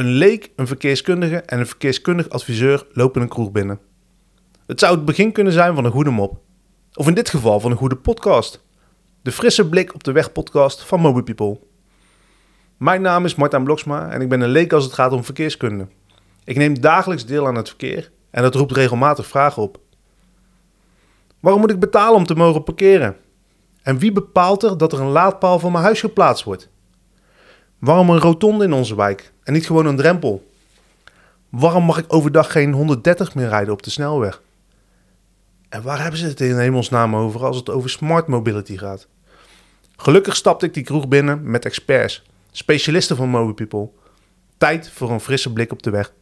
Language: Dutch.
Een leek, een verkeerskundige en een verkeerskundig adviseur lopen een kroeg binnen. Het zou het begin kunnen zijn van een goede mop. Of in dit geval van een goede podcast. De frisse blik op de weg podcast van Moby People. Mijn naam is Martijn Bloksma en ik ben een leek als het gaat om verkeerskunde. Ik neem dagelijks deel aan het verkeer en dat roept regelmatig vragen op. Waarom moet ik betalen om te mogen parkeren? En wie bepaalt er dat er een laadpaal voor mijn huis geplaatst wordt? Waarom een rotonde in onze wijk en niet gewoon een drempel? Waarom mag ik overdag geen 130 meer rijden op de snelweg? En waar hebben ze het in hemelsnaam over als het over smart mobility gaat? Gelukkig stapte ik die kroeg binnen met experts, specialisten van Mobile People. Tijd voor een frisse blik op de weg.